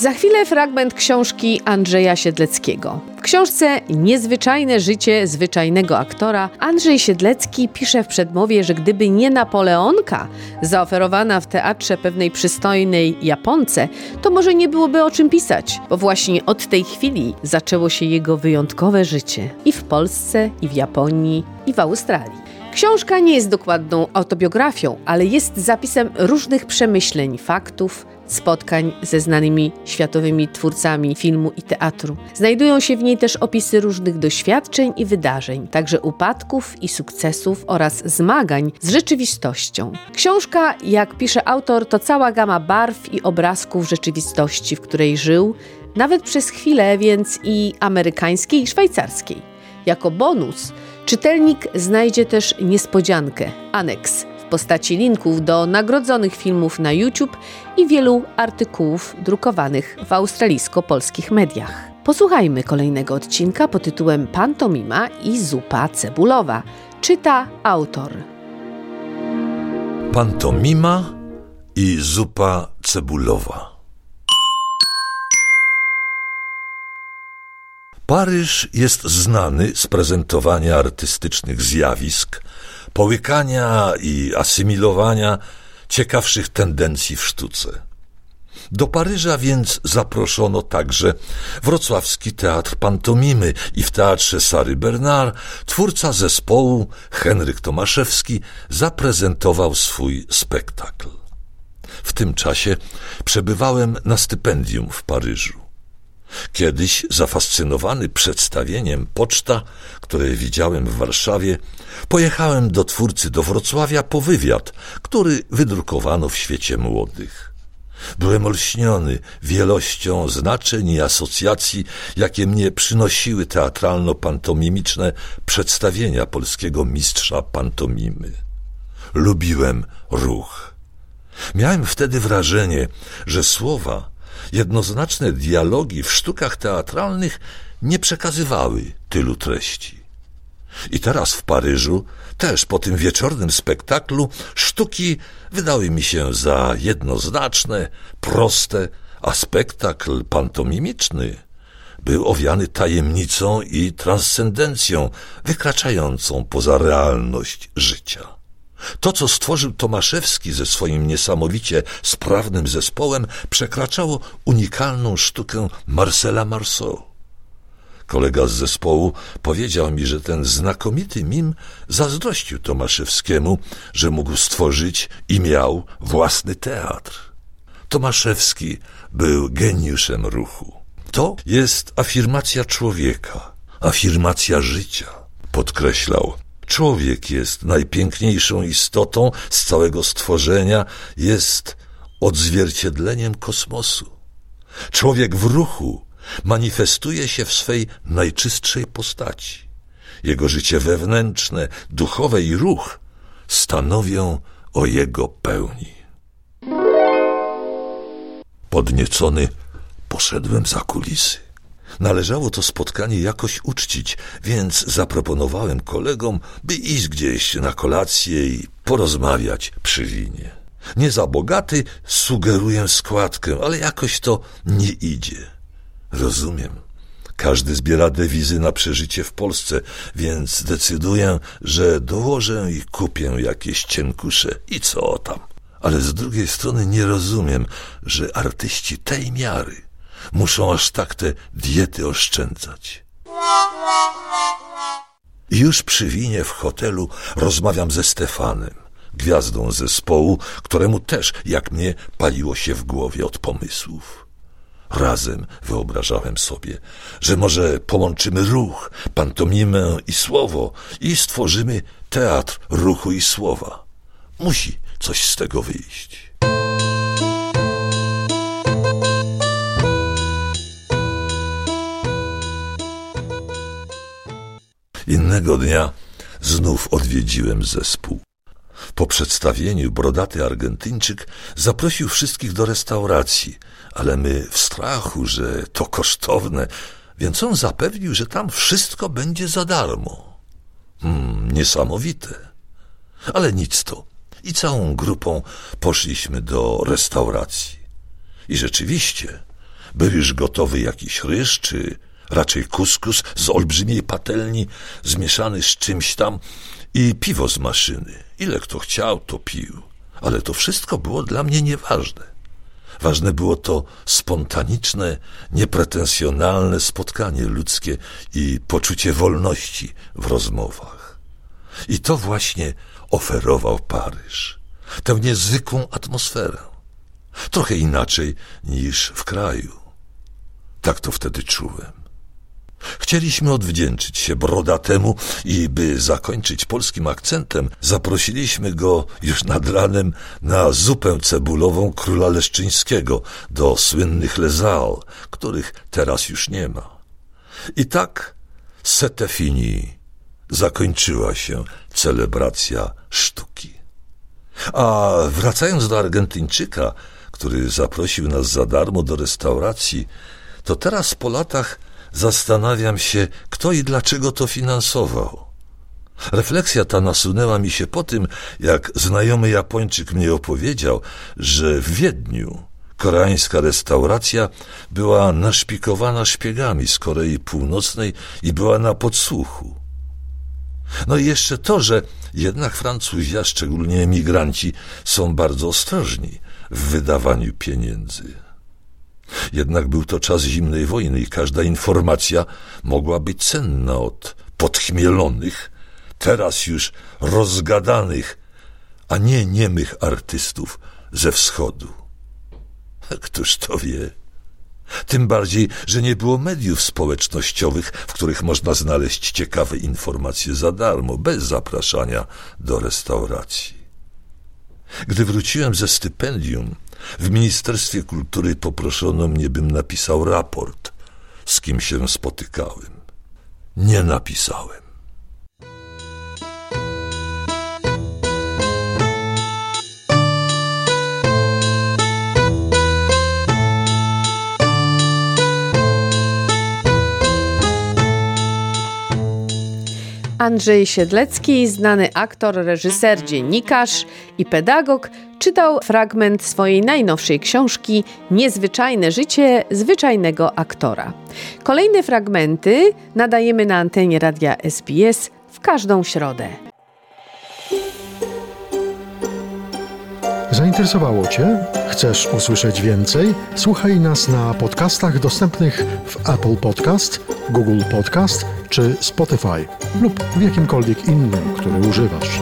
Za chwilę fragment książki Andrzeja Siedleckiego. W książce Niezwyczajne życie zwyczajnego aktora Andrzej Siedlecki pisze w przedmowie, że gdyby nie Napoleonka zaoferowana w teatrze pewnej przystojnej Japonce, to może nie byłoby o czym pisać, bo właśnie od tej chwili zaczęło się jego wyjątkowe życie i w Polsce, i w Japonii, i w Australii. Książka nie jest dokładną autobiografią, ale jest zapisem różnych przemyśleń, faktów, spotkań ze znanymi światowymi twórcami filmu i teatru. Znajdują się w niej też opisy różnych doświadczeń i wydarzeń, także upadków i sukcesów oraz zmagań z rzeczywistością. Książka, jak pisze autor, to cała gama barw i obrazków rzeczywistości, w której żył, nawet przez chwilę, więc i amerykańskiej, i szwajcarskiej. Jako bonus czytelnik znajdzie też niespodziankę, aneks postaci linków do nagrodzonych filmów na YouTube i wielu artykułów drukowanych w australijsko-polskich mediach. Posłuchajmy kolejnego odcinka pod tytułem Pantomima i zupa cebulowa. Czyta autor. Pantomima i zupa cebulowa. Paryż jest znany z prezentowania artystycznych zjawisk, połykania i asymilowania ciekawszych tendencji w sztuce. Do Paryża więc zaproszono także wrocławski teatr pantomimy i w teatrze Sary Bernard twórca zespołu Henryk Tomaszewski zaprezentował swój spektakl. W tym czasie przebywałem na stypendium w Paryżu. Kiedyś zafascynowany przedstawieniem Poczta, które widziałem w Warszawie, pojechałem do twórcy do Wrocławia po wywiad, który wydrukowano w świecie młodych. Byłem olśniony wielością znaczeń i asocjacji, jakie mnie przynosiły teatralno-pantomimiczne przedstawienia polskiego mistrza pantomimy. Lubiłem ruch. Miałem wtedy wrażenie, że słowa jednoznaczne dialogi w sztukach teatralnych nie przekazywały tylu treści. I teraz w Paryżu, też po tym wieczornym spektaklu, sztuki wydały mi się za jednoznaczne, proste, a spektakl pantomimiczny był owiany tajemnicą i transcendencją wykraczającą poza realność życia. To, co stworzył Tomaszewski ze swoim niesamowicie sprawnym zespołem, przekraczało unikalną sztukę Marcela Marceau. Kolega z zespołu powiedział mi, że ten znakomity mim zazdrościł Tomaszewskiemu, że mógł stworzyć i miał własny teatr. Tomaszewski był geniuszem ruchu. To jest afirmacja człowieka, afirmacja życia, podkreślał człowiek jest najpiękniejszą istotą z całego stworzenia, jest odzwierciedleniem kosmosu. Człowiek w ruchu manifestuje się w swej najczystszej postaci. Jego życie wewnętrzne, duchowe i ruch stanowią o jego pełni. Podniecony poszedłem za kulisy. Należało to spotkanie jakoś uczcić, więc zaproponowałem kolegom, by iść gdzieś na kolację i porozmawiać przy winie. Nie za bogaty sugeruję składkę, ale jakoś to nie idzie. Rozumiem. Każdy zbiera dewizy na przeżycie w Polsce, więc decyduję, że dołożę i kupię jakieś cienkusze i co tam. Ale z drugiej strony nie rozumiem, że artyści tej miary muszą aż tak te diety oszczędzać. Już przy winie w hotelu rozmawiam ze Stefanem, gwiazdą zespołu, któremu też, jak mnie, paliło się w głowie od pomysłów. Razem wyobrażałem sobie, że może połączymy ruch, pantomimę i słowo i stworzymy teatr ruchu i słowa. Musi coś z tego wyjść. Innego dnia znów odwiedziłem zespół. Po przedstawieniu brodaty Argentyńczyk zaprosił wszystkich do restauracji, ale my w strachu, że to kosztowne, Więc on zapewnił, że tam wszystko będzie za darmo. Hmm, niesamowite. Ale nic to. I całą grupą poszliśmy do restauracji. I rzeczywiście, był już gotowy jakiś ryż, czy raczej kuskus z olbrzymiej patelni, zmieszany z czymś tam i piwo z maszyny. Ile kto chciał, to pił. Ale to wszystko było dla mnie nieważne. Ważne było to spontaniczne, niepretensjonalne spotkanie ludzkie i poczucie wolności w rozmowach. I to właśnie oferował Paryż. Tę niezwykłą atmosferę. Trochę inaczej niż w kraju. Tak to wtedy czułem. Chcieliśmy odwdzięczyć się brodatemu i by zakończyć polskim akcentem, zaprosiliśmy go już nad ranem na zupę cebulową króla Leszczyńskiego do słynnych lezal, których teraz już nie ma. I tak sete fini zakończyła się celebracja sztuki. A wracając do Argentyńczyka, który zaprosił nas za darmo do restauracji, to teraz po latach zastanawiam się, kto i dlaczego to finansował. Refleksja ta nasunęła mi się po tym, jak znajomy Japończyk mnie opowiedział, że w Wiedniu koreańska restauracja była naszpikowana szpiegami z Korei Północnej i była na podsłuchu. No i jeszcze to, że jednak Francuzi, a szczególnie emigranci, są bardzo ostrożni w wydawaniu pieniędzy. Jednak był to czas zimnej wojny i każda informacja mogła być cenna od podchmielonych, teraz już rozgadanych, a nie niemych artystów ze wschodu. Któż to wie? Tym bardziej, że nie było mediów społecznościowych, w których można znaleźć ciekawe informacje za darmo, bez zapraszania do restauracji. Gdy wróciłem ze stypendium, w Ministerstwie Kultury poproszono mnie, bym napisał raport, z kim się spotykałem. Nie napisałem. Andrzej Siedlecki, znany aktor, reżyser, dziennikarz i pedagog, czytał fragment swojej najnowszej książki Niezwyczajne życie zwyczajnego aktora. Kolejne fragmenty nadajemy na antenie radia SBS w każdą środę. Zainteresowało Cię? Chcesz usłyszeć więcej? Słuchaj nas na podcastach dostępnych w Apple Podcast, Google Podcast czy Spotify lub w jakimkolwiek innym, który używasz.